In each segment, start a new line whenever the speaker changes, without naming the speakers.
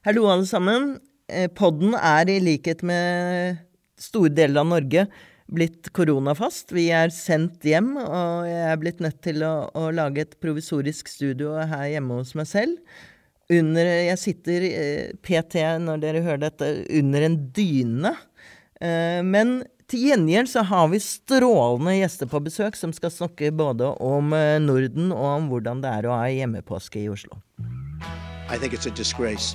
Hallo, alle sammen. Eh, podden er i likhet med store deler av Norge blitt koronafast. Vi er sendt hjem, og jeg er blitt nødt til å, å lage et provisorisk studio her hjemme hos meg selv. Under, jeg sitter eh, PT, når dere hører dette, under en dyne. Eh, men til gjengjeld så har vi strålende gjester på besøk som skal snakke både om Norden og om hvordan det er å ha hjemmepåske i Oslo.
I think it's a disgrace.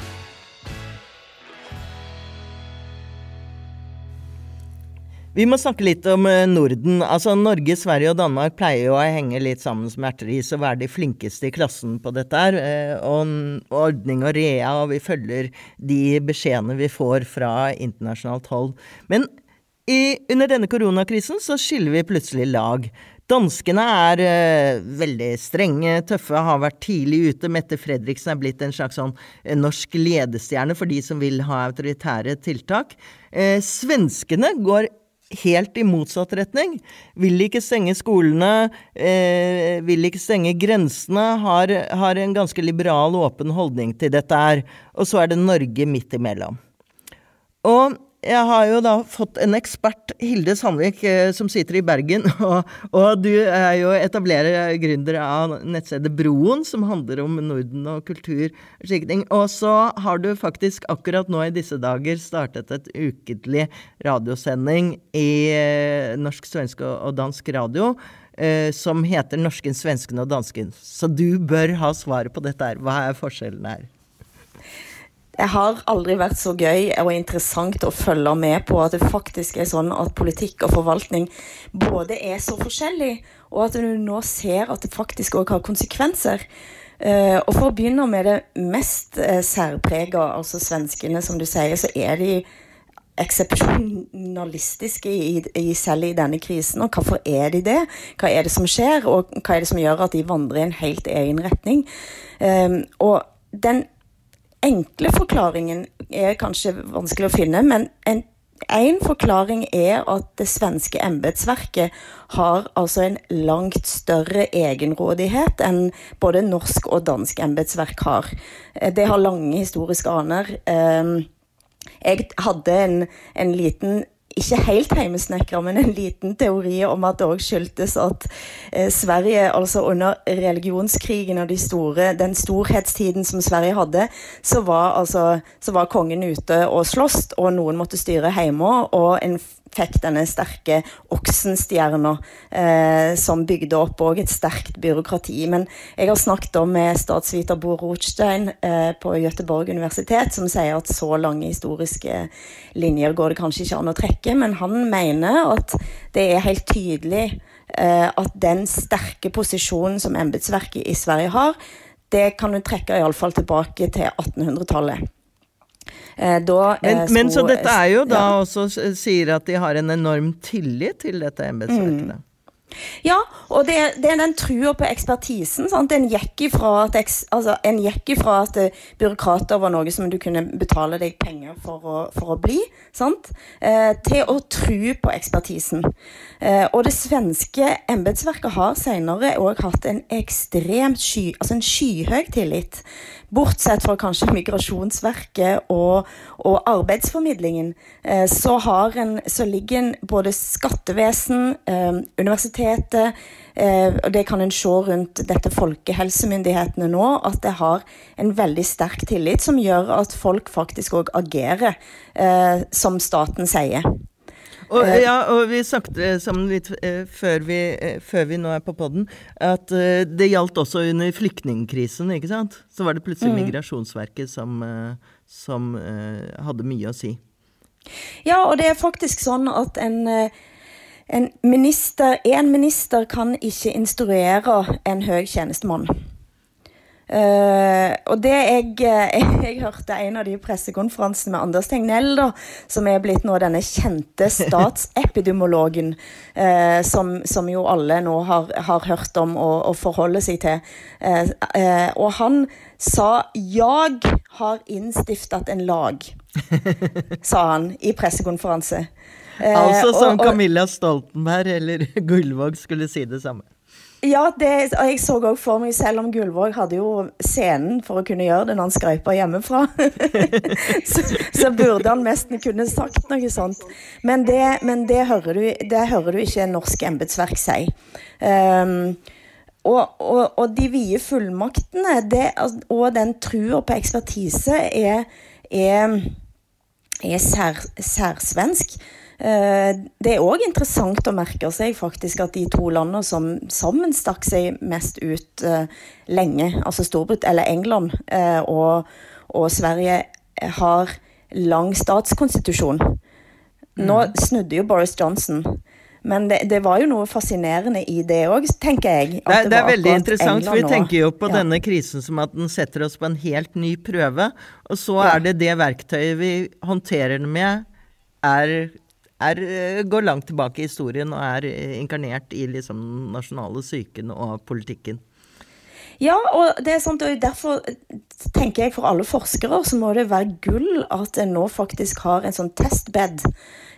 Vi må snakke litt om eh, Norden. Altså Norge, Sverige og Danmark pleier jo å henge litt sammen som erteris og være de flinkeste i klassen på dette her. Eh, og ordning og rea, og vi følger de beskjedene vi får fra internasjonalt hold. Men i, under denne koronakrisen så skiller vi plutselig lag. Danskene er uh, veldig strenge, tøffe, har vært tidlig ute. Mette Fredriksen er blitt en slags sånn norsk ledestjerne for de som vil ha autoritære tiltak. Uh, svenskene går helt i motsatt retning. Vil ikke stenge skolene, eh, vil ikke stenge grensene, har, har, en ganske liberal, åpen holdning til dette her. Og så er det Norge midt imellom. Og jeg har jo da fått en ekspert, Hilde Sandvik, eh, som sitter i Bergen. Og, og, du er jo etablerer gründer av nettstedet Broen, som handler om Norden og kultur. Og så har du faktisk akkurat nå i disse dager startet et ukentlig radiosending i eh, norsk, svensk og dansk radio. Eh, som heter Norsken, svensken og dansken. Så du bør ha svaret på dette her. Hva er forskjellen her?
Det har aldri vært så gøy og interessant å følge med på at det faktisk er sånn at politikk og forvaltning både er så forskjellig, og at du nå ser at det faktisk òg har konsekvenser. Uh, og For å begynne med det mest uh, særprega, altså svenskene, som du sier, så er de eksepsjonalistiske i, i, selv i denne krisen. Og hvorfor er de det? Hva er det som skjer, og hva er det som gjør at de vandrer i en helt egen retning? Um, og den enkle forklaringen er kanskje vanskelig å finne, men en en forklaring er at det svenske embetsverket har altså en langt større egenrådighet enn både norsk og dansk embetsverk har. Det har lange historiske aner. Ehm, jeg hadde en, en liten ikke helt heimesnekra, men en liten teori om at det òg skyldtes at eh, Sverige, altså under religionskrigen og de store, den storhetstiden som Sverige hadde, så var, altså, så var kongen ute og sloss, og noen måtte styre hjemme. Og en fikk denne sterke Oksenstjerna, eh, som bygde opp òg et sterkt byråkrati. Men jeg har snakket om med statsviter Bo Rothstein eh, på Göteborg universitet, som sier at så lange historiske linjer går det kanskje ikke an å trekke, men han mener at det er helt tydelig eh, at den sterke posisjonen som embetsverket i Sverige har, det kan du trekke iallfall tilbake til 1800-tallet.
Eh, da, men, eh, men, så dette er jo da ja. også sier at de har en enorm tillit til dette embetsverket? Mm.
Ja, og det, det er den trua på ekspertisen. Sant? En gikk ifra at, altså, ifra at byråkrater var noe som du kunne betale deg penger for å, for å bli, eh, til å tro på ekspertisen. Eh, og det svenske embetsverket har senere òg hatt en ekstremt sky, altså en skyhøy tillit. Bortsett fra kanskje Migrasjonsverket og, og arbeidsformidlingen, eh, så, en, så, ligger en både skattevesen, eh, universitetet eh, og Det kan en se rundt dette folkehelsemyndighetene nå, at det har en veldig sterk tillit som gjør at folk faktisk òg agerer som staten sier.
Og, eh, ja, og vi snakket sammen litt eh, før vi, eh, før vi nå er på poden, at eh, det gjaldt også under flyktningkrisen, ikke sant? Så var det plutselig mm. Migrasjonsverket som, eh, som eh, hadde mye å si.
Ja, og det er faktisk sånn at en, en minister, en minister kan ikke instruere en høy tjenestemann. Uh, og det jeg, jeg, jeg, hørte en av de pressekonferansene med Anders Tegnell, da, som er blitt nå denne kjente statsepidemiologen, uh, som, som, jo alle nå har, har hørt om og, og forholder seg til. Uh, og han sa 'jag har innstiftet en lag', sa han i pressekonferanse.
altså som og, og, Camilla Stoltenberg eller Gullvåg skulle si det samme.
Ja, det, og jeg så òg for meg, selv om Gullvåg hadde jo scenen for å kunne gjøre det når han skrøypa hjemmefra, så, så, burde han nesten kunne sagt noe sånt. Men det, men det, hører, du, det hører, du, ikke norsk embetsverk si. Um, og, og, og, de vide fullmaktene det, og den trua på ekspertise er, er, er sær, særsvensk. Eh, det er òg interessant å merke seg faktisk at de to landene som sammen stakk seg mest ut uh, lenge, altså Storbrit eller England uh, og, og, Sverige, har lang statskonstitusjon. Nå mm. snudde jo Boris Johnson. Men det, det, var jo noe fascinerende i det òg, tenker jeg.
Det, det, det, er veldig interessant, for vi tenker jo på ja. denne krisen som at den setter oss på en helt ny prøve. Og så ja. er det det verktøyet vi håndterer den med, er er, eh, går langt tilbake i historien og er eh, inkarnert i liksom nasjonale psyken og politikken.
Ja, og det er sant, og derfor tenker jeg for alle forskere så må det være gull at en nå faktisk har en sånn testbed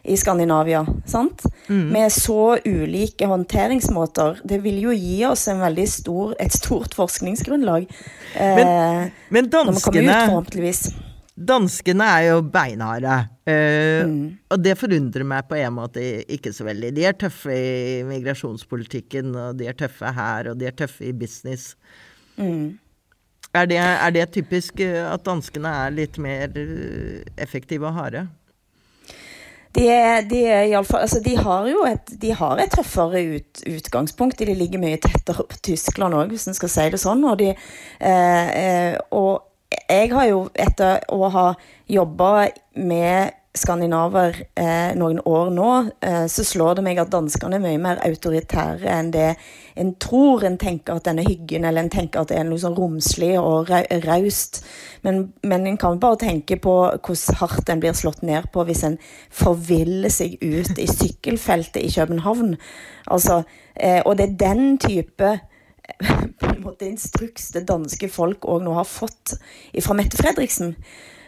i Skandinavia. sant? Mm. Med så ulike håndteringsmåter. Det vil jo gi oss stor, et stort forskningsgrunnlag.
Men, eh, men danskene Danskene er jo beinharde. Uh, mm. Og det forundrer meg på en måte ikke så veldig. De er tøffe i migrasjonspolitikken, og de er tøffe her, og de er tøffe i business. Mm. Er, det, er, det, typisk eh, at danskene er litt mer eh, effektive og harde?
De, de, fall, altså de, har jo et, de har et tøffere ut, utgangspunkt. De ligger mye tettere på Tyskland òg, hvis en skal si det sånn. Og, de, eh, og jeg har jo, etter å ha jobba med skandinaver eh, noen år nå, eh, så slår det meg at danskene er mye mer autoritære enn det en tror. En tenker at den er hyggen, eller en tenker at det er noe sånn romslig og raust. Men, men en kan bare tenke på hvor hardt en blir slått ned på hvis en forviller seg ut i sykkelfeltet i København. Altså, eh, og det er den type på en måte instruks det danske folk òg nå har fått fra Mette Fredriksen.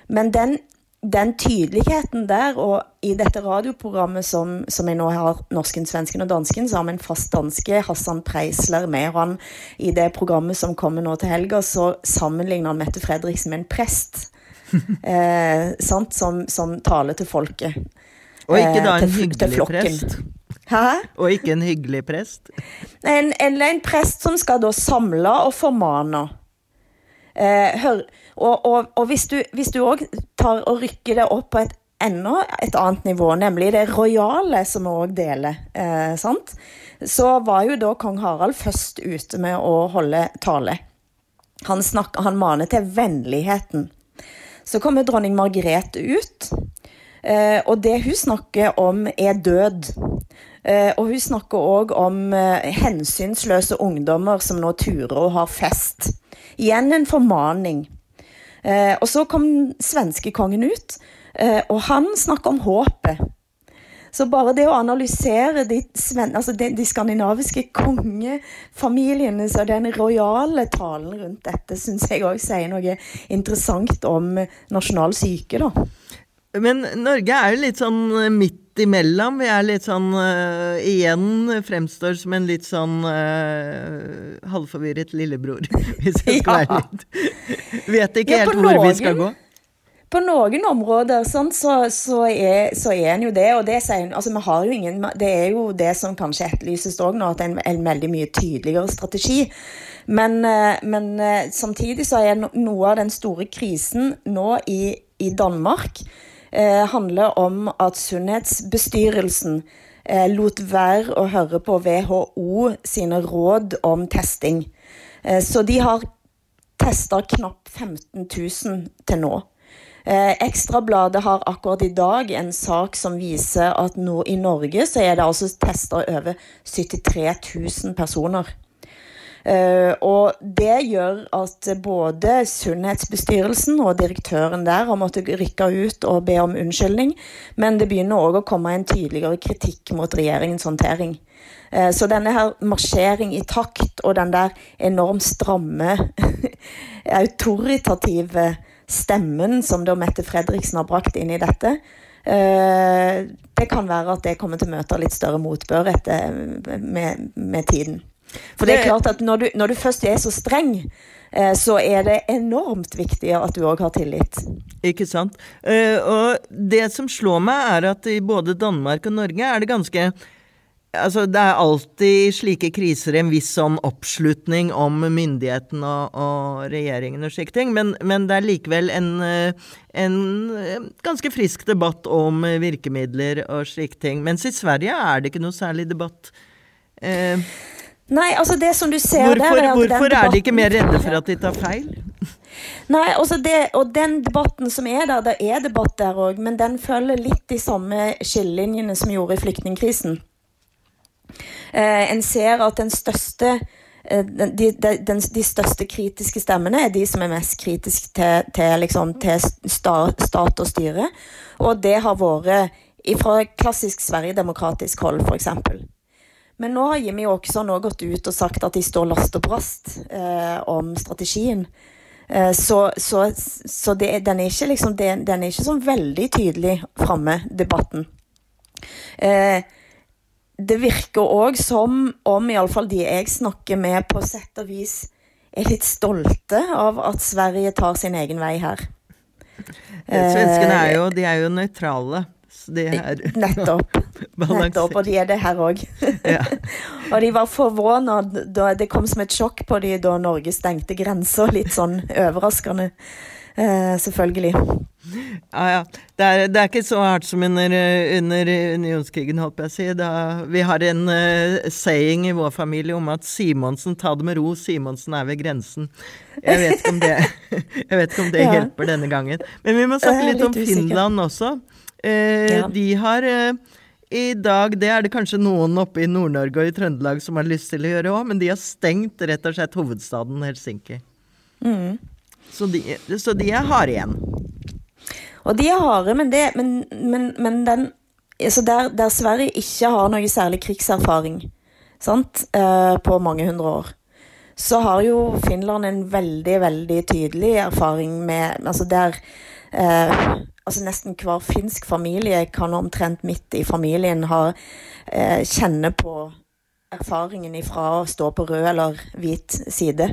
Men den, den, tydeligheten der, og i dette radioprogrammet som, som jeg nå har norsken, svensken og dansken, så har vi en fast danske, Hassan Preisler, med. Og han, i det programmet som kommer nå til helga, så sammenligner han Mette Fredriksen med en prest. eh, som, som, taler til folket.
Og ikke da en eh, til, hyggelig til prest? Hæ? Og ikke en hyggelig prest?
En, eller en prest som skal da samle og formane. Eh, hør, og, og, og, hvis du òg tar og rykker det opp på et enda et annet nivå, nemlig det rojale som vi òg deler, eh, sant? så var jo da kong Harald først ute med å holde tale. Han, snakker, han maner til vennligheten. Så kommer dronning Margrethe ut, eh, og det hun snakker om, er død. Eh, og hun snakker òg om eh, hensynsløse ungdommer som nå turer og har fest. Igjen en formaning. Eh, og så kom svenskekongen ut, og han snakker om håpet. Så bare det å analysere de, altså de, de skandinaviske kongefamiliene og den rojale talen rundt dette, syns jeg òg sier noe interessant om nasjonal syke, da.
Men Norge er jo litt sånn midt imellom. Vi er litt sånn uh, Igjen fremstår som en litt sånn uh, halvforvirret lillebror, hvis jeg skal ja. være litt Vet ikke ja, helt hvor noen, vi skal gå.
På noen områder sånn, så, så, er, så er en jo det. Og det, altså, jo ingen, det er jo det som kanskje etterlyses òg nå, at det er en, en, veldig mye tydeligere strategi. Men, uh, men samtidig så er noe av den store krisen nå i, i Danmark eh, handler om at Sunnhetsbestyrelsen eh, lot være å høre på WHO sine råd om testing. Eh, så de har testa knapt 15 000 til nå. Eh, Ekstrabladet har akkurat i dag en sak som viser at nå, i Norge så er det altså testa over 73 000 personer. Uh, og det gjør at både Sunnhetsbestyrelsen og direktøren der har måttet rykke ut og be om unnskyldning. Men det begynner òg å komme en tydeligere kritikk mot regjeringens håndtering. Uh, så denne her marsjering i takt og den der enormt stramme, autoritative stemmen som da Mette Fredriksen har brakt inn i dette, uh, det kan være at det kommer til å møte litt større motbør etter, med, med tiden. For det er klart at når du, når du først er så streng, eh, så er det enormt viktig at du òg har tillit.
Ikke sant. Uh, og det som slår meg, er at i både Danmark og Norge er det ganske Altså, det er alltid i slike kriser en viss sånn oppslutning om myndigheten og, og regjeringen og slike ting, men, men, det er likevel en, eh, en, ganske frisk debatt om virkemidler og slike ting. Mens i Sverige er det ikke noe særlig debatt.
Uh, Nei, altså det som du ser
hvorfor,
der
er Hvorfor er de ikke mer redde for at de tar feil?
Nei, altså det, og den debatten som er der, det er debatt der òg, men den følger litt de samme skillelinjene som gjorde i flyktningkrisen. Eh, en ser at den største eh, de, de, de, største kritiske stemmene er de som er mest kritiske til, til, liksom, til stat, stat og styre. Og det har vært fra klassisk Sverigedemokratisk hold, f.eks. Men nå har Jimmy Åkesson òg gått ut og sagt at de står last og brast eh, om strategien. Eh, så, så, så det, den, er ikke liksom, det, den er ikke sånn veldig tydelig framme, debatten. Eh, det virker òg som om iallfall de jeg snakker med, på sett og vis er litt stolte av at Sverige tar sin egen vei her.
Svenskene er jo, de er jo nøytrale.
Er Nettopp. Nettopp. Og de er det her òg. Ja. og de var forvåna da det kom som et sjokk på de da Norge stengte grensa. Litt sånn overraskende. Eh, selvfølgelig.
Ja, ja. Det er, det er, ikke så hardt som under, under unionskrigen, holdt jeg å si. Da, vi har en uh, saying i vår familie om at Simonsen, ta det med ro, Simonsen er ved grensen. Jeg vet ikke om det, vet ikke om det ja. hjelper denne gangen. Men vi må snakke litt, litt om Finland også. Uh, ja. De har eh, i dag, det er det kanskje noen oppe i Nord-Norge og i Trøndelag som har lyst til å gjøre òg, men de har stengt rett og slett hovedstaden Helsinki. Mm. Så, de, så de er harde igjen.
Og de er harde, men, det, men, men, men den, altså der, der, Sverige ikke har noe særlig krigserfaring sant, eh, på mange hundre år, så har jo Finland en veldig, veldig tydelig erfaring med Altså der eh, altså Nesten hver finsk familie kan omtrent midt i familien ha eh, kjenne på erfaringen ifra å stå på rød eller hvit side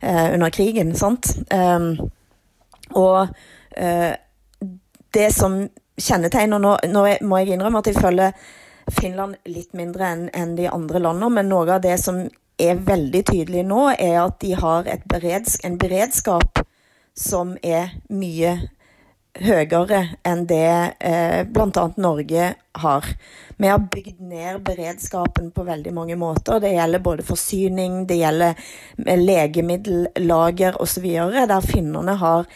eh, under krigen. sant? Um, og eh, det som kjennetegner nå, nå må jeg innrømme at jeg følger Finland litt mindre enn en de andre landene, men noe av det som er veldig tydelig nå, er at de har bereds en beredskap som er mye høyere enn det eh, bl.a. Norge har. Vi har bygd ned beredskapen på veldig mange måter. Det gjelder både forsyning, det gjelder legemiddellager osv. Der finnene har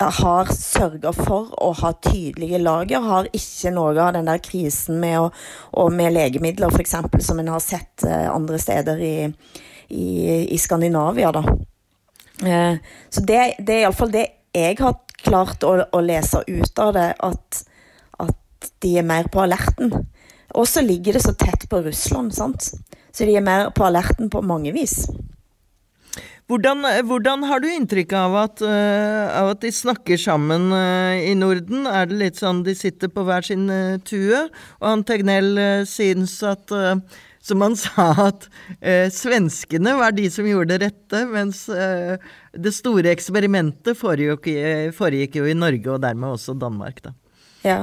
har sørga for å ha tydelige lager, har ikke noe av den der krisen med, å, og med legemidler f.eks. som en har sett eh, andre steder i, i, i Skandinavia. Da. Eh, så det, det er iallfall det jeg har klart å, å lese ut av det, at, at, de er mer på alerten. Og så ligger det så tett på Russland, sant? så de er mer på alerten på mange vis.
Hvordan, hvordan har du inntrykk av at, uh, av at, de snakker sammen uh, i Norden? Er det litt sånn de sitter på hver sin uh, tue? Og han Tegnell syns at som han sa at eh, svenskene var de som gjorde det rette, mens eh, det store eksperimentet foregikk, foregikk, jo i Norge, og dermed også Danmark, da.
Ja.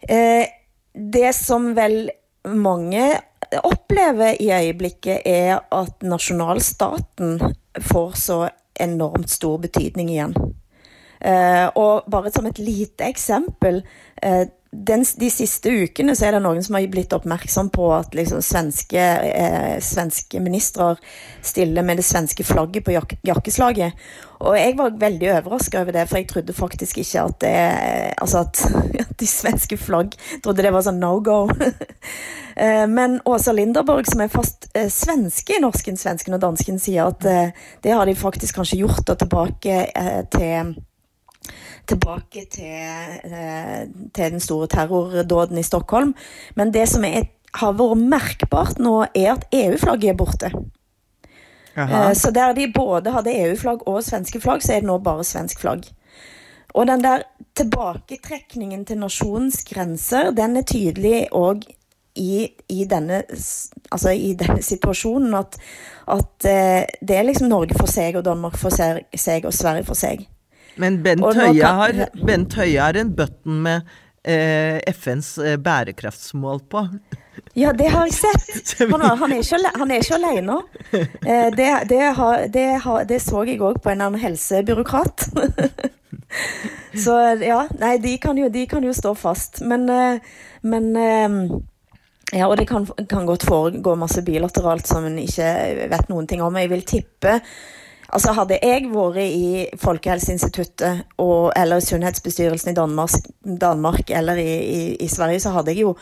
Eh, det som vel mange opplever i øyeblikket, er at nasjonalstaten får så enormt stor betydning igjen. Eh, og bare som et lite eksempel eh, den, de siste ukene så er det noen som har blitt oppmerksom på at liksom svenske, eh, svenske ministre stiller med det svenske flagget på jak jakkeslaget. Og jeg var veldig overraska over det, for jeg trodde faktisk ikke at det Altså at, at de svenske flagg trodde det var sånn no go. Eh, men Åsa Linderborg, som er fast eh, svenske i norsken, svensken og dansken, sier at eh, det har de faktisk kanskje gjort da tilbake eh, til tilbake til, eh, til den store terrordåden i Stockholm. Men det som er, har vært merkbart nå, er at EU-flagget er borte.
Jaha.
Eh, Så der de både hadde EU-flagg og svenske flagg, så er det nå bare svensk flagg. Og den der tilbaketrekningen til nasjonens grenser, den er tydelig òg i, i, denne, altså i denne situasjonen. At, at eh, det er liksom Norge for seg og Danmark for seg og Sverige for seg.
Men Bent Høie,
kan-
har, Bent Høie har en button med eh, FNs eh, bærekraftsmål på.
Ja, det har jeg sett. Han, han, er, ikke, han er ikke alene. Eh, det, det, har, det, har, det så jeg òg på en annen helsebyråkrat. Så ja, nei, de kan jo, de kan jo stå fast. Men, eh, men eh, ja, og det kan, kan godt foregå masse bilateralt som en ikke vet noen ting om. Jeg vil tippe Altså Hadde jeg vært i Folkehelseinstituttet og, eller Sunnhetsbestyrelsen i Danmark, Danmark eller i, i, i Sverige, så hadde jeg jo,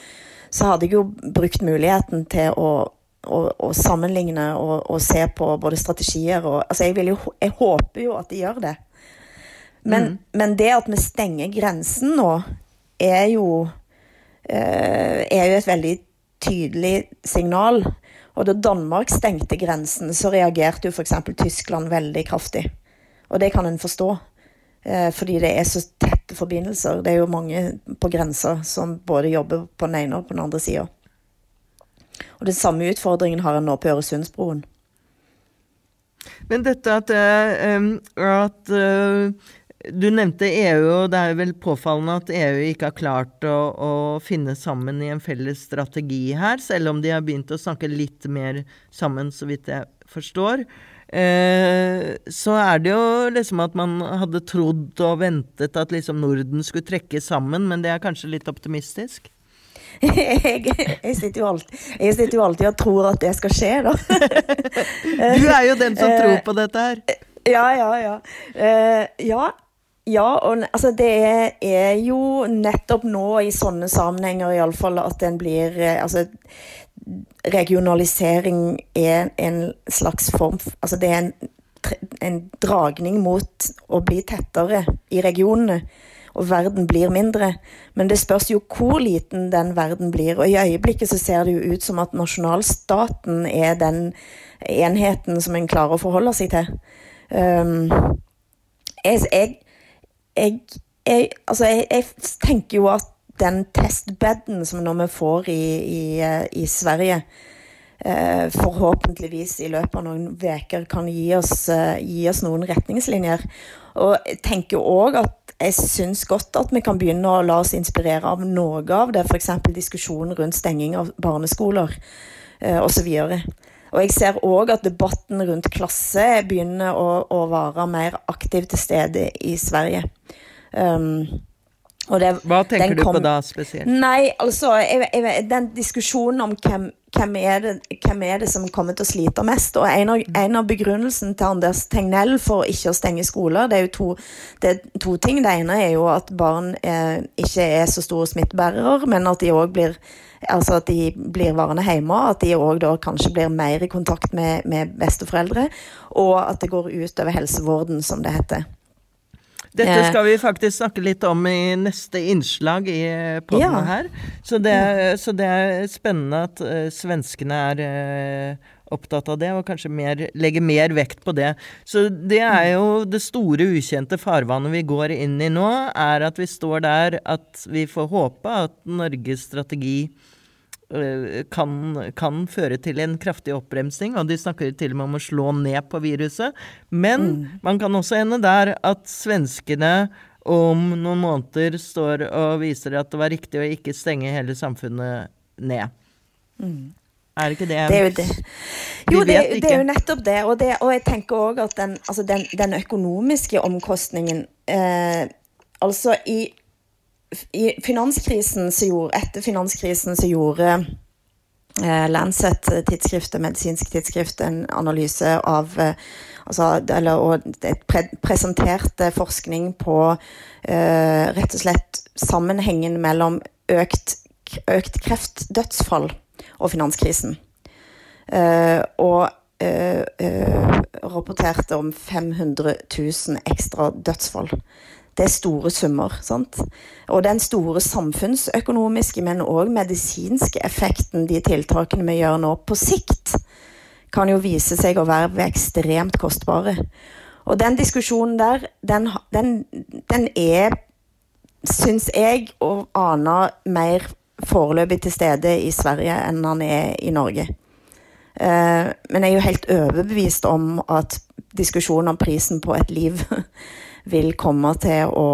så hadde jeg jo brukt muligheten til å, å, å sammenligne og, og se på både strategier og altså jeg, vil jo, jeg håper jo at de gjør det. Men, men det at vi stenger grensen nå, er jo, eh, er jo et veldig tydelig signal. Og da Danmark stengte grensen, så reagerte jo f.eks. Tyskland veldig kraftig. Og det kan en forstå, eh, fordi det er så tette forbindelser. Det er jo mange på grensa som både jobber på den ene og på den andre sida. Og den samme utfordringen har en nå på Øresundsbroen.
Men dette at, eh, at eh, Du nevnte EU, og det er vel påfallende at EU ikke har klart å, å finne sammen i en felles strategi her, selv om de har begynt å snakke litt mer sammen, så vidt jeg forstår. Eh, så er det jo liksom at man hadde trodd og ventet at liksom Norden skulle trekke sammen, men det er kanskje litt optimistisk?
jeg, jeg, sitter jo alltid, jeg sitter jo alltid og tror at det skal skje, da.
Du er jo den som tror på dette her.
Ja, ja, ja. Eh, ja. Ja, og altså det er, jo nettopp nå i sånne sammenhenger iallfall at en blir eh, Altså regionalisering er en slags form Altså det er en, en dragning mot å bli tettere i regionene. Og verden blir mindre. Men det spørs jo hvor liten den verden blir. Og i øyeblikket så ser det jo ut som at nasjonalstaten er den enheten som en klarer å forholde seg til. Um, jeg, jeg, jeg, jeg, altså jeg, jeg tenker jo at den testbeden som nå vi får i, i, eh, i Sverige, eh, forhåpentligvis i løpet av noen uker kan gi oss, eh, gi oss noen retningslinjer. Og jeg tenker òg at jeg syns godt at vi kan begynne å la oss inspirere av noe av det, f.eks. diskusjonen rundt stenging av barneskoler eh, osv. Og jeg ser òg at debatten rundt klasse begynner å, å være mer aktiv til stede i Sverige. Um, det,
Hva tenker
kom,
du på da spesielt?
Nei, altså jeg, jeg, Den diskusjonen om hvem, hvem, er det, hvem er det som kommer til å slite mest Og en av, en av begrunnelsen til Anders Tegnell for ikke å stenge skoler, det er jo to, det er to ting. Det ene er jo at barn eh, ikke er så store smittebærere, men at de òg blir Altså at de blir værende hjemme, at de òg da kanskje blir mer i kontakt med, med besteforeldre, og at det går ut over helsevården, som det heter.
Dette
Eh.
skal vi faktisk snakke litt om i neste innslag i poden
Ja.
her. Så det, er, så det er spennende at eh, svenskene er eh, opptatt av det, og kanskje mer, legger mer vekt på det. Så det er jo det store ukjente farvannet vi går inn i nå, er at vi står der at vi får håpe at Norges strategi eh, kan, kan føre til en kraftig oppbremsing, og de snakker til og med om å slå ned på viruset. Men man kan også ende der at svenskene om noen måneder står og viser at det var riktig å ikke stenge hele samfunnet ned. Er ikke det
Det er jo det. Jo, det,
vet
det er jo nettopp det. Og, det, og jeg tenker òg at den, altså den, den økonomiske omkostningen eh, Altså, i finanskrisen så gjorde, etter finanskrisen så gjorde eh, Lancet, tidsskriftet, medisinsk tidsskrift, en analyse av eh, altså, eller, Og pre presenterte forskning på eh, rett og slett sammenhengen mellom økt, økt kreftdødsfall og finanskrisen. Eh, og eh, eh, rapporterte om 500 000 ekstra dødsfall. Det er store summer. sant? Og den store samfunnsøkonomiske, men òg medisinske effekten de tiltakene vi gjør nå, på sikt, kan jo vise seg å være ekstremt kostbare. Og den diskusjonen der, den, den, den er, syns jeg, å ane mer foreløpig til stede i Sverige enn han er i Norge. Eh, men jeg er jo helt overbevist om at diskusjonen om prisen på et liv vil komme til å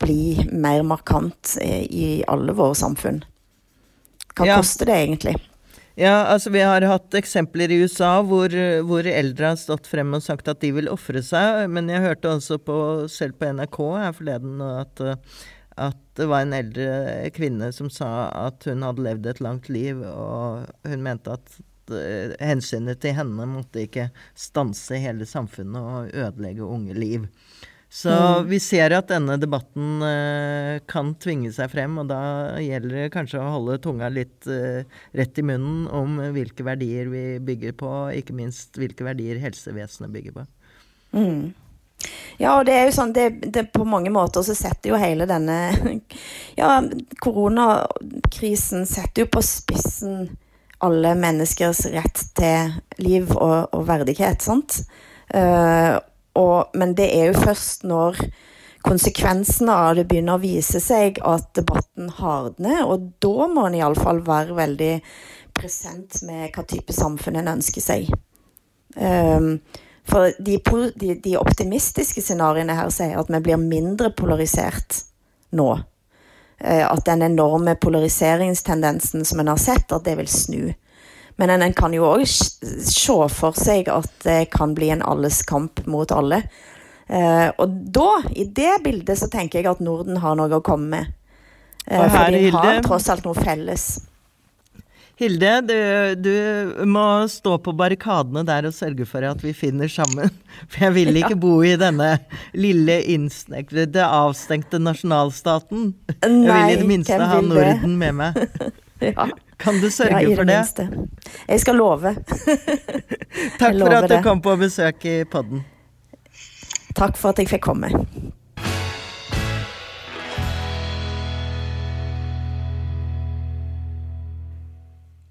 bli mer markant i alle våre samfunn. Hva ja. koster det egentlig?
Ja, altså Vi har hatt eksempler i USA hvor, hvor, eldre har stått frem og sagt at de vil ofre seg. Men jeg hørte også på, selv på NRK her forleden at, at det var en eldre kvinne som sa at hun hadde levd et langt liv, og hun mente at uh, hensynet til henne måtte ikke stanse hele samfunnet og ødelegge unge liv. Så mm. vi ser at denne debatten uh, kan tvinge seg frem, og da gjelder det kanskje å holde tunga litt uh, rett i munnen om hvilke verdier vi bygger på, ikke minst hvilke verdier helsevesenet bygger på.
Mm. Ja, og det er jo sånn det, det, På mange måter så setter jo hele denne Ja, koronakrisen setter jo på spissen alle menneskers rett til liv og, og verdighet, sant? Uh, og, men det er jo først når konsekvensene av det begynner å vise seg at debatten hardner, og da må en iallfall være veldig present med hva type samfunn en ønsker seg. Um, for de, de, de, optimistiske scenarioene her sier at vi blir mindre polarisert nå. Uh, at den enorme polariseringstendensen som en har sett, at det vil snu. Men en kan jo òg se for seg at det kan bli en alles kamp mot alle. Eh, og da, i det bildet, så tenker jeg at Norden har noe å komme med. Eh, for de har tross alt noe felles.
Hilde, du, du, må stå på barrikadene der og sørge for at vi finner sammen. For jeg vil ikke ja. bo i denne lille innsnekrede, avstengte nasjonalstaten. Nei, jeg vil i det minste ha Norden med meg. ja. Kan du sørge ja, for det? Minste.
Jeg skal love.
Takk for at du det. kom på besøk i podden.
Takk for at jeg fikk komme.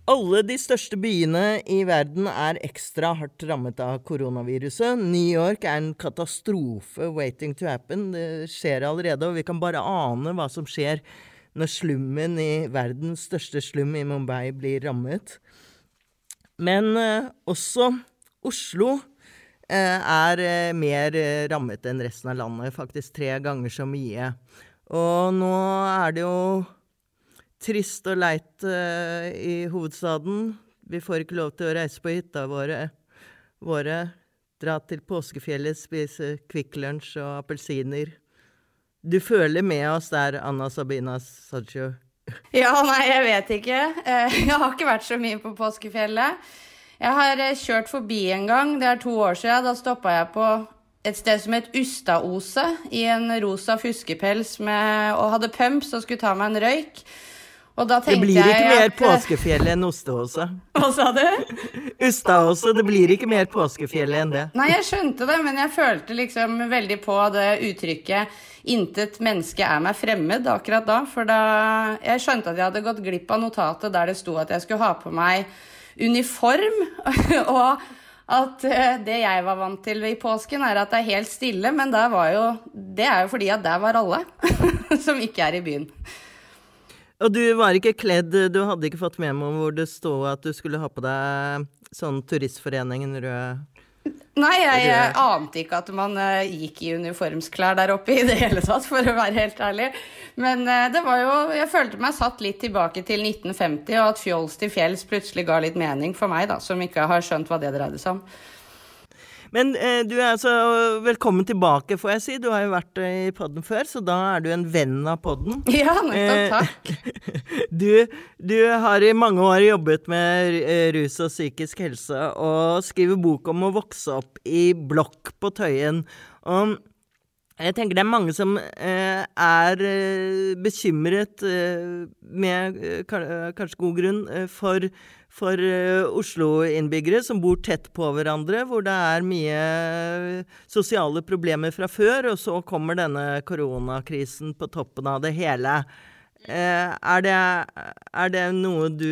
Alle de største byene i verden er ekstra hardt rammet av koronaviruset. New York er en katastrofe waiting to happen. Det skjer allerede, og vi kan bare ane hva som skjer når slummen i verdens største slum i Mumbai blir rammet. Men eh, også Oslo eh, er eh, mer rammet enn resten av landet, faktisk tre ganger så mye. Og nå er det jo trist og leit i hovedstaden. Vi får ikke lov til å reise på hytta våre, våre dra til påskefjellet, spise Kvikk Lunsj og appelsiner. Du føler med oss der, Anna Sabina Sajjo?
Ja, nei, jeg vet ikke. Eh, jeg har ikke vært så mye på påskefjellet. Jeg har eh, kjørt forbi en gang, det er to år siden. Da stoppa jeg på et sted som het Ustaose, i en rosa fuskepels med, og hadde pumps og skulle ta meg en røyk.
Det blir ikke mer påskefjellet enn Ostehåse.
Hva sa du?
Ustaåse. Det blir ikke mer påskefjellet enn det.
Nei, jeg skjønte det, men jeg følte liksom veldig på det uttrykket 'intet menneske er meg fremmed' akkurat da. For da Jeg skjønte at jeg hadde gått glipp av notatet der det sto at jeg skulle ha på meg uniform. og at eh, det jeg var vant til i påsken, er at det er helt stille. Men jo, det er jo fordi at der var alle som ikke er i byen.
Og du var ikke kledd, du hadde ikke fått med meg hvor det stod at du skulle ha på deg sånn Turistforeningen rød
Nei, jeg, jeg ante ikke at man uh, gikk i uniformsklær der oppe i det hele tatt, for å være helt ærlig. Men uh, det var jo Jeg følte meg satt litt tilbake til 1950, og at fjols til fjells plutselig ga litt mening for meg, da, som ikke har skjønt hva det dreide seg om.
Men eh, du er altså velkommen tilbake, får jeg si. Du har jo vært i podden før, så da er du en venn av podden.
Ja, nettopp. Takk.
du, du, har i mange år jobbet med eh, rus og psykisk helse, og skriver bok om å vokse opp i blokk på Tøyen. Og Jeg tenker det er mange som eh, er eh, bekymret, eh, med eh, kanskje god grunn, eh, for, for eh, Oslo-innbyggere som bor tett på hverandre, hvor det er mye sosiale problemer fra før, og så kommer denne koronakrisen på toppen av det hele. Er det, er det noe du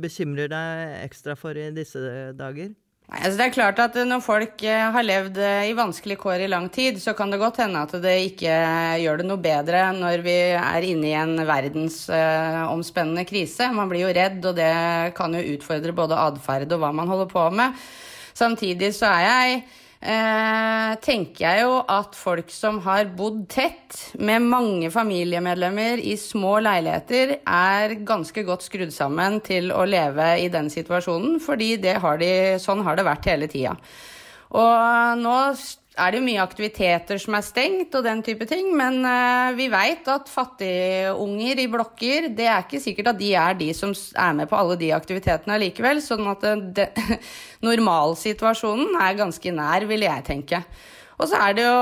bekymrer deg ekstra for i disse dager?
Altså det er klart at Når folk eh, har levd eh, i vanskelige kår i lang tid, så kan det godt hende at det ikke gjør det noe bedre når vi er inne i en verdensomspennende krise. Man blir jo redd, og det kan jo utfordre både atferd og hva man holder på med. Samtidig så er jeg eh, tenker jeg jo at folk som har bodd tett med mange familiemedlemmer i små leiligheter, er ganske godt skrudd sammen til å leve i den situasjonen, fordi har de, sånn har det vært hele tida. Og nå er det jo mye aktiviteter som er stengt og den type ting, men uh, vi veit at fattigunger i blokker, det er ikke sikkert at de er de som er med på alle de aktivitetene likevel. Sånn at det, normalsituasjonen er ganske nær, vil jeg tenke. Og så er det jo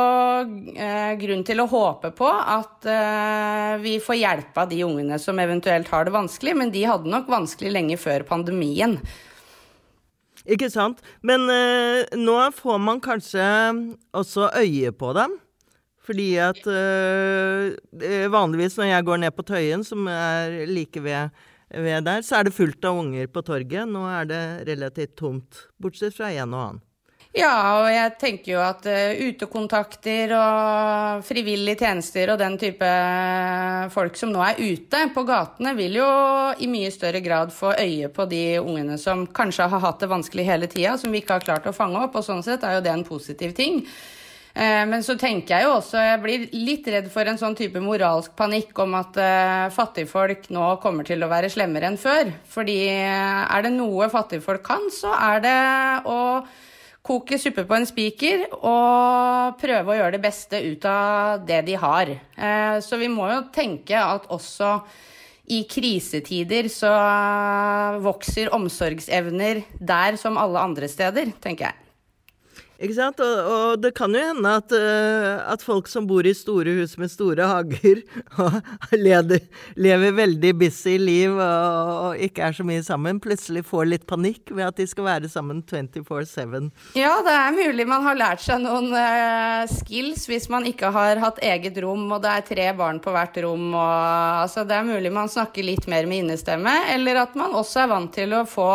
eh, grunn til å håpe på at eh, vi får hjelp av de ungene som eventuelt har det vanskelig, men de hadde nok vanskelig lenge før pandemien.
Ikke sant. Men eh, nå får man kanskje også øye på dem. Fordi at eh, vanligvis når jeg går ned på Tøyen, som er like ved, ved der, så er det fullt av unger på torget. Nå er det relativt tomt, bortsett fra en og annen.
Ja, og jeg tenker jo at uh, utekontakter og frivillige tjenester og den type folk som nå er ute på gatene, vil jo i mye større grad få øye på de ungene som kanskje har hatt det vanskelig hele tida, som vi ikke har klart å fange opp. Og sånn sett er jo det en positiv ting. Uh, men så tenker jeg jo også, jeg blir litt redd for en sånn type moralsk panikk om at fattigfolk nå kommer til å være slemmere enn før. Fordi er det noe fattigfolk kan, så er det å koke suppe på en spiker og prøve å gjøre det beste ut av det de har. Eh, så vi må jo tenke at også i krisetider så vokser omsorgsevner der som alle andre steder, tenker jeg.
Ikke sant? Og, og, det kan jo hende at, uh, at, folk som bor i store hus med store hager, leder, lever veldig busy liv og, og, ikke er så mye sammen, plutselig får litt panikk ved at de skal være sammen 24-7.
Ja, det er mulig man har lært seg noen uh, skills hvis man ikke har hatt eget rom, og det er tre barn på hvert rom. Og, altså, det er mulig man snakker litt mer med innestemme, eller at man også er vant til å få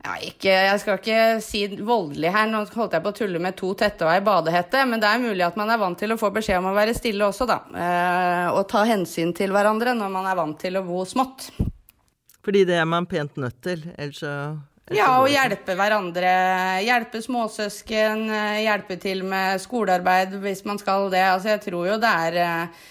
ja, ikke, jeg skal ikke si voldelig her, nå holdt jeg på å tulle med to tette og ei badehette, men det er mulig at man er vant til å få beskjed om å være stille også, da. Eh, og ta hensyn til hverandre når man er vant til å bo smått.
Fordi det er man pent nødt til, ellers så
ja, og hjelpe hverandre. Hjelpe småsøsken, eh, hjelpe til med skolearbeid hvis man skal det. Altså, jeg tror jo det er eh,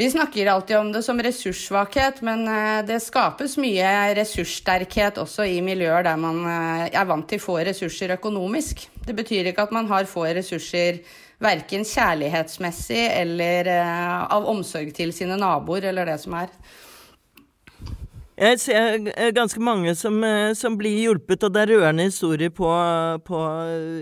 vi snakker alltid om det som ressurssvakhet, men eh, det skapes mye ressurssterkhet også i miljøer der man eh, er vant til få ressurser økonomisk. Det betyr ikke at man har få ressurser verken kjærlighetsmessig eller eh, av omsorg til sine naboer eller det som er.
Jeg ser eh, ganske mange som, eh, som, blir hjulpet, og det er rørende historier på, på,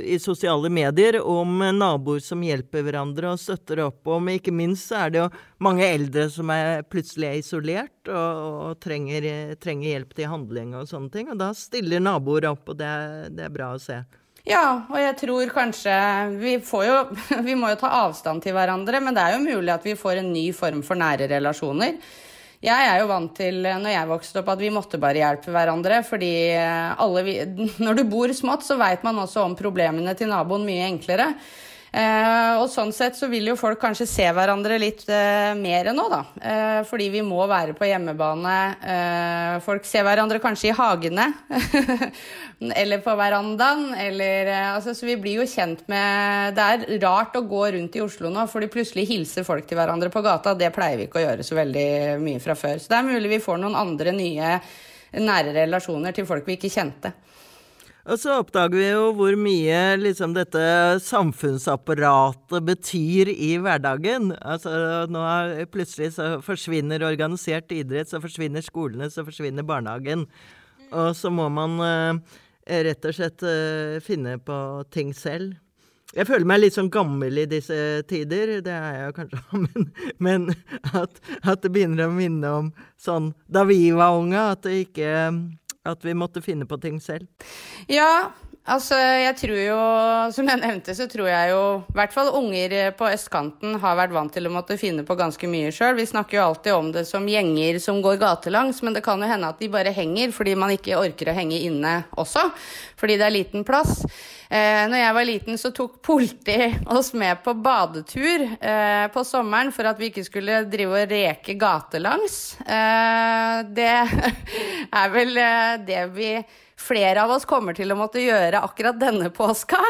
i sosiale medier om naboer som hjelper hverandre og støtter opp om. Ikke minst så er det jo mange eldre som er plutselig er isolert og, og trenger, trenger, hjelp til handling og sånne ting. Og da stiller naboer opp, og det, det er bra å se.
Ja, og jeg tror kanskje vi, jo, vi må jo ta avstand til hverandre, men det er jo mulig at vi får en ny form for nære relasjoner. Jeg er jo vant til, når jeg vokste opp, at vi måtte bare hjelpe hverandre. Fordi alle, når du bor smått, så veit man også om problemene til naboen mye enklere. Eh, og sånn sett så vil jo folk kanskje se hverandre litt eh, mer nå, da. Eh, fordi vi må være på hjemmebane. Folk ser hverandre kanskje i hagene. eller på verandaen. Eller Altså, så vi blir jo kjent med Det er rart å gå rundt i Oslo nå, fordi plutselig hilser folk til hverandre på gata. Det pleier vi ikke å gjøre så veldig mye fra før. Så det er mulig vi får noen andre nye nære relasjoner til folk vi ikke kjente.
Og så oppdager vi jo hvor mye liksom dette samfunnsapparatet betyr i hverdagen. Altså nå plutselig så forsvinner organisert idrett, så forsvinner skolene, så forsvinner barnehagen. Og så må man eh, rett og slett eh, finne på ting selv. jeg føler meg litt sånn gammel i disse tider, det er jeg kanskje, men, men at, at, det begynner å minne om sånn da vi var unge, at, det ikke, at vi måtte finne på ting selv.
Ja, Altså, jeg tror jo, som jeg nevnte, så tror jeg jo i hvert fall unger på østkanten har vært vant til å måtte finne på ganske mye sjøl. Vi snakker jo alltid om det som gjenger som går gatelangs, men det kan jo hende at de bare henger fordi man ikke orker å henge inne også, fordi det er liten plass. Eh, når jeg var liten, så tok politi oss med på badetur eh, på sommeren for at vi ikke skulle drive og reke gatelangs. Eh, det er vel eh, det vi flere av oss kommer til å måtte gjøre akkurat denne påska.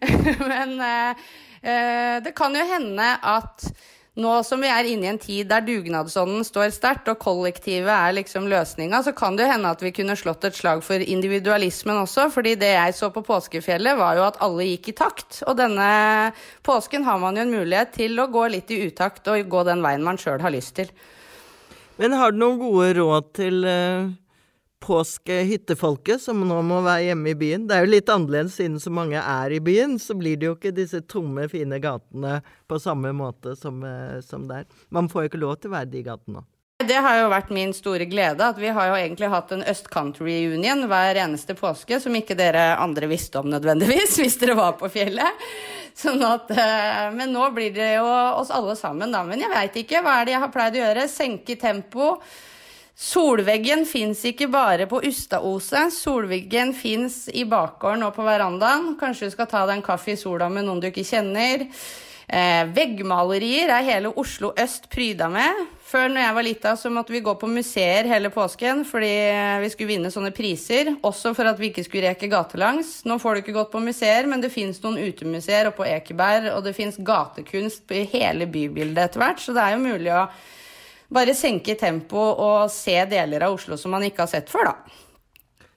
Men eh, eh, det kan jo hende at nå som vi er inne i en tid der dugnadsånden står sterkt, og kollektivet er liksom løsninga, så kan det jo hende at vi kunne slått et slag for individualismen også. fordi det jeg så på påskefjellet, var jo at alle gikk i takt. Og denne påsken har man jo en mulighet til å gå litt i utakt og gå den veien man sjøl har lyst til.
Men har du noen gode råd til uh påskehyttefolket som nå må være hjemme i byen. Det er jo litt annerledes siden så mange er i byen, så blir det jo ikke disse tomme, fine gatene på samme måte som, eh, som der. Man får jo ikke lov til å være de gatene.
Det har jo vært min store glede, at vi har jo egentlig hatt en østkant-reunion hver eneste påske, som ikke dere andre visste om nødvendigvis, hvis dere var på fjellet. Sånn at, eh, men nå blir det jo oss alle sammen, da. Men jeg veit ikke. Hva er det jeg har pleid å gjøre? Senke tempo. Solveggen fins ikke bare på Ustaoset. Solveggen fins i bakgården og på verandaen. Kanskje du skal ta deg en kaffe i sola med noen du ikke kjenner. Eh, veggmalerier er hele Oslo øst pryda med. Før når jeg var lita, så måtte vi gå på museer hele påsken fordi vi skulle vinne sånne priser. Også for at vi ikke skulle reke gatelangs. Nå får du ikke gått på museer, men det fins noen utemuseer oppe på Ekeberg, og det fins gatekunst i hele bybildet etter hvert, så det er jo mulig å bare senke tempoet og se deler av Oslo som man ikke har sett før, da.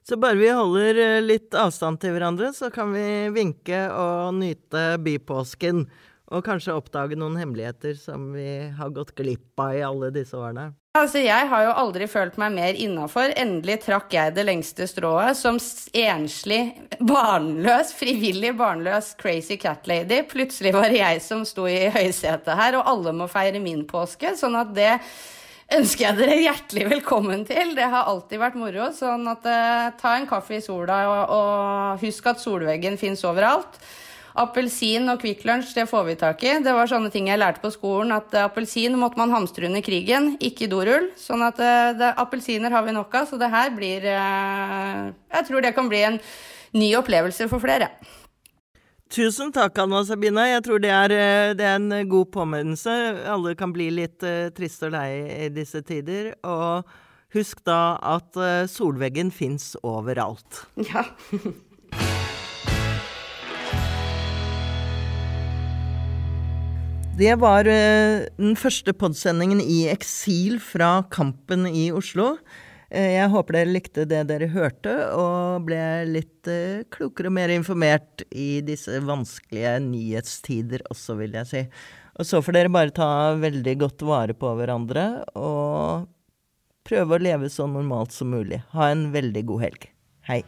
Så bare vi holder eh, litt avstand til hverandre, så kan vi vinke og nyte bypåsken. Og kanskje oppdage noen hemmeligheter som vi har gått glipp av i alle disse årene.
Altså, jeg har jo aldri følt meg mer innafor. Endelig trakk jeg det lengste strået som enslig, barnløs, frivillig barnløs crazy cat lady. Plutselig var det jeg som sto i høysetet her, og alle må feire min påske. Sånn at det ønsker jeg dere hjertelig velkommen til. Det har alltid vært moro. Sånn at eh, ta en kaffe i sola, og, og husk at solveggen fins overalt. Appelsin og Kvikk Lunsj, det får vi tak i. Det var sånne ting jeg lærte på skolen, at uh, appelsin måtte man hamstre under krigen, ikke dorull. Sånn at det, appelsiner har vi nok av, så det her blir uh, Jeg tror det kan bli en ny opplevelse for flere.
Tusen takk, Anna Sabina. Jeg tror det er, det er en god påminnelse. Alle kan bli litt triste og lei i disse tider. Og husk da at solveggen fins overalt.
Ja.
Det var uh, den første podsendingen i eksil fra Kampen i Oslo. Uh, jeg håper dere likte det dere hørte, og ble litt uh, klokere og mer informert i disse vanskelige nyhetstider også, vil jeg si. Og så får dere bare ta veldig godt vare på hverandre, og prøve å leve så normalt som mulig. Ha en veldig god helg. Hei.